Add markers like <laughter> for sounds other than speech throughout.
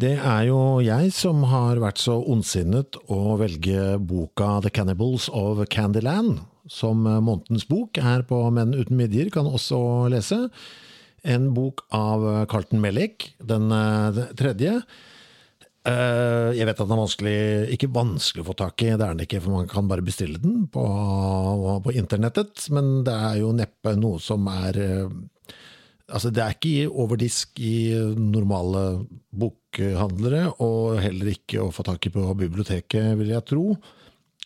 Det er jo jeg som har vært så ondsinnet å velge boka The Cannibals of Candyland som månedens bok her på Menn uten midjer kan også lese. En bok av Carlton Mellick, den eh, tredje. Eh, Jeg vet at den er vanskelig, ikke vanskelig å få tak i, det er den ikke, for man kan bare bestille den på, på internettet. Men det er jo neppe noe som er eh, Altså, det er ikke over disk i normale bokhandlere, og heller ikke å få tak i på biblioteket, vil jeg tro.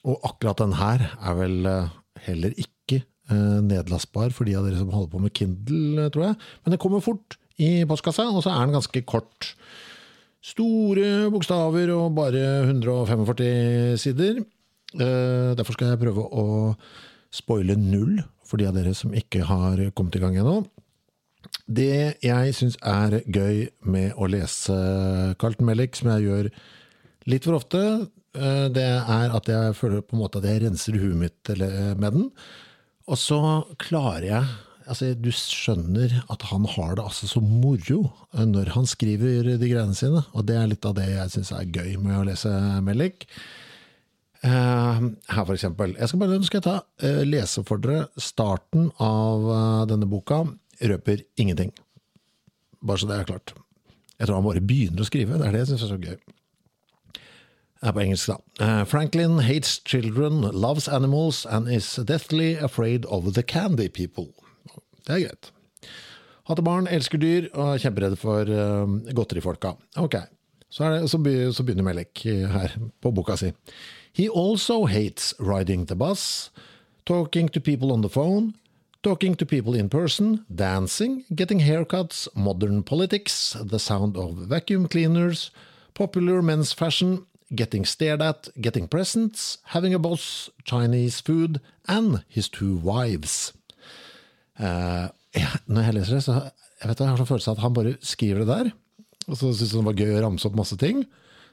Og akkurat den her er vel eh, heller ikke eh, nedlastbar for de av dere som holder på med Kindle, tror jeg. Men den kommer fort i postkassa, og så er den ganske kort. Store bokstaver og bare 145 sider. Eh, Derfor skal jeg prøve å spoile null for de av dere som ikke har kommet i gang ennå. Det jeg syns er gøy med å lese Carlton Mellick, som jeg gjør litt for ofte, eh, det er at jeg føler på en måte at jeg renser huet mitt med den. Og så klarer jeg Altså, du skjønner at han har det altså så moro eh, når han skriver de greiene sine, og det er litt av det jeg syns er gøy med å lese Mellick. Eh, her, for eksempel. Jeg skal bare, jeg ta, eh, lese for dere starten av eh, denne boka. Røper ingenting. Bare så det er klart. Jeg tror han bare begynner å skrive. Det er det jeg syns er så gøy. Det er på engelsk, da. Eh, Franklin hates children, loves animals and is deathly afraid of the candy people. Det er greit. Hater barn, elsker dyr og er kjemperedd for uh, godterifolka. Ok, så, det, så begynner Melek her på boka si. He also hates riding the bus, talking to people on the phone, talking to people in person, dancing, getting haircuts, modern politics, the sound of vacuum cleaners, popular men's fashion, getting stared at, getting presents, having a boss, Chinese food, and his two wives. Uh, ja, når jeg leser det, så jeg vet, jeg har sånn følelse av at han bare skriver det der, og så syns han det var gøy å ramse opp masse ting.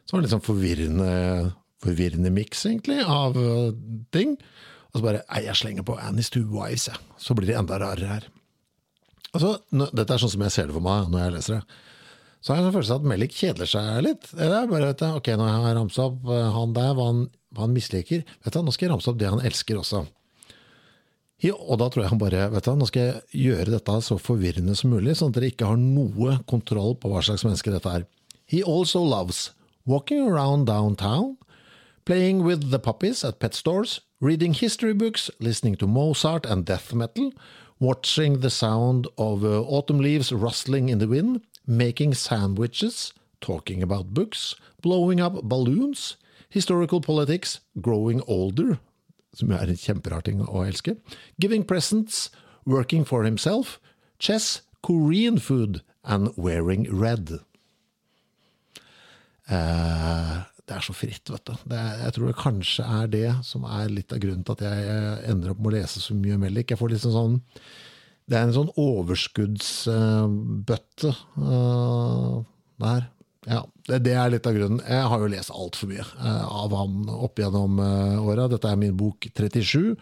Så var det litt sånn forvirrende, forvirrende miks, egentlig, av eh, ting. Og så bare Nei, jeg slenger på Annie's Two Wives, jeg. Så blir det enda rarere her. Altså, dette er sånn som jeg ser det for meg når jeg leser det. Så har jeg en følelse av at Mellik kjeder seg litt. Det er bare, du, ok, Nå har jeg ramsa opp eh, han der, hva han, hva han misliker. Vet du, Nå skal jeg ramse opp det han elsker også. Ja, og da tror jeg han bare vet du, Nå skal jeg gjøre dette så forvirrende som mulig, sånn at dere ikke har noe kontroll på hva slags menneske dette er. He also loves walking around downtown, playing with the puppies at pet stores, reading history books, listening to Mozart and death metal, watching the sound of uh, autumn leaves rustling in the wind, making sandwiches, talking about books, blowing up balloons, historical politics, growing older, som er en kjemperar ting å elske, giving presents, working for himself, chess, Korean food and wearing red. Eh, det er så fritt, vet du. Er, jeg tror det kanskje er det som er litt av grunnen til at jeg ender opp med å lese så mye Mellik. Jeg får litt sånn Det er en sånn overskuddsbøtte uh, der. Ja, det, det er litt av grunnen. Jeg har jo lest altfor mye uh, av han opp gjennom uh, åra. Dette er min bok 37 uh,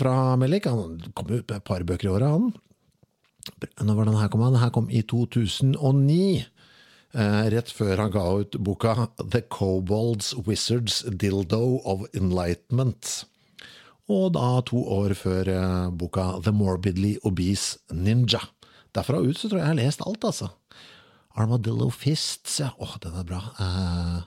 fra Mellik. Han kom ut med et par bøker i året, han. Når var den her kom? Den her kom i 2009. Eh, rett før han ga ut boka The Kobolds Wizards Dildo of Enlightenment. Og da to år før eh, boka The Morbidly Obese Ninja. Derfra ut så tror jeg jeg har lest alt, altså. Armadillo Fists, ja. Åh, den er bra. Eh,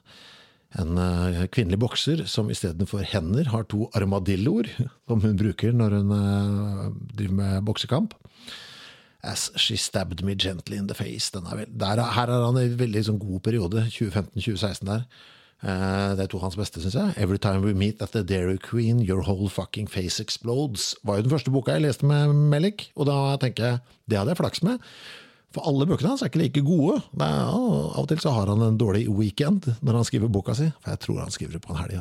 en eh, kvinnelig bokser som istedenfor hender har to armadilloer, <laughs> som hun bruker når hun eh, driver med boksekamp. As She Stabbed Me Gently in the Face. Er der, her er han i en veldig sånn, god periode, 2015-2016 der. Uh, det er to hans beste, syns jeg. 'Every Time We Meet at the Dairy Queen, Your Whole Fucking Face Explodes' var jo den første boka jeg leste med Melik, og da tenker jeg det hadde jeg flaks med. For alle bøkene hans er ikke like gode. Er, av og til så har han en dårlig weekend når han skriver boka si, for jeg tror han skriver det på en helg.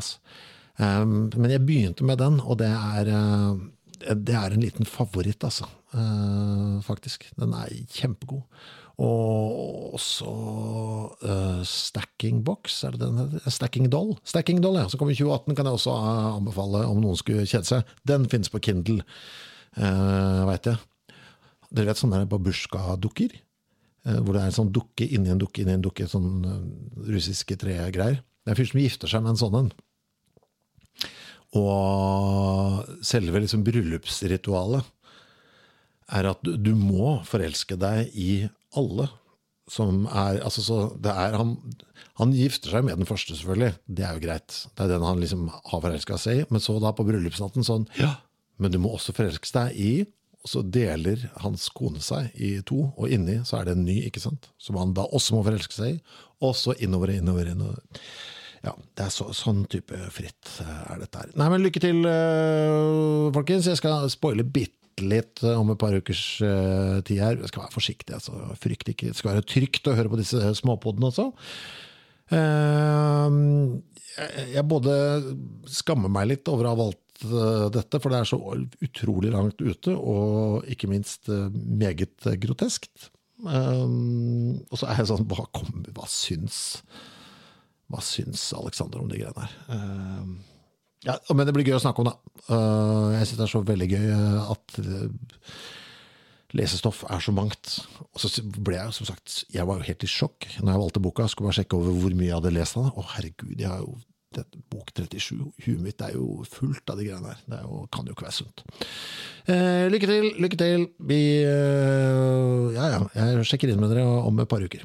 Um, men jeg begynte med den, og det er, uh, det er en liten favoritt, altså. Uh, faktisk. Den er kjempegod. Og også uh, Stacking Box, er det den heter? Stacking Doll. Stacking Doll, ja. Som kom i 2018, kan jeg også anbefale om noen skulle kjede seg. Den finnes på Kindle, uh, veit jeg. Dere vet sånne babusjka-dukker? Uh, hvor det er en sånn dukke inni en dukke inni en dukke, sånn russiske tregreier. Det er en fyr som gifter seg med en sånn en. Og selve liksom bryllupsritualet er at du, du, må forelske deg i alle som er Altså, så det er han Han gifter seg med den første, selvfølgelig. Det er jo greit. Det er den han liksom har forelska seg i. Men så da på bryllupsnatten sånn Ja, men du må også forelske deg i og så deler hans kone seg i to, og inni så er det en ny, ikke sant? Som han da også må forelske seg i. Og så innover, innover, innover. Ja, det er så, sånn type fritt eh, er dette her. Nei, men lykke til, uh, folkens. Jeg skal spoile bitte litt om et par ukers tid her. Jeg skal være forsiktig, altså. Frykt ikke. Det skal være trygt å høre på disse småpodene også. Jeg både skammer meg litt over å ha valgt dette, for det er så utrolig langt ute, og ikke minst meget groteskt. Og så er jeg sånn Hva, hva syns hva syns Alexander om de greiene her? Uh, ja, men det blir gøy å snakke om, da. Uh, jeg syns det er så veldig gøy eh, at uh, lesestoff er så mangt. Og så ble jeg som sagt Jeg var jo helt i sjokk når jeg valgte boka. Jeg skulle bare sjekke over hvor mye jeg hadde lest av den. Å, herregud, jeg har jo det, bok 37. Huet mitt er jo fullt av de greiene her. Det jo, kan jo ikke være sunt. Eh, lykke til, lykke til. Vi eh, Ja ja, jeg sjekker inn med dere om et par uker.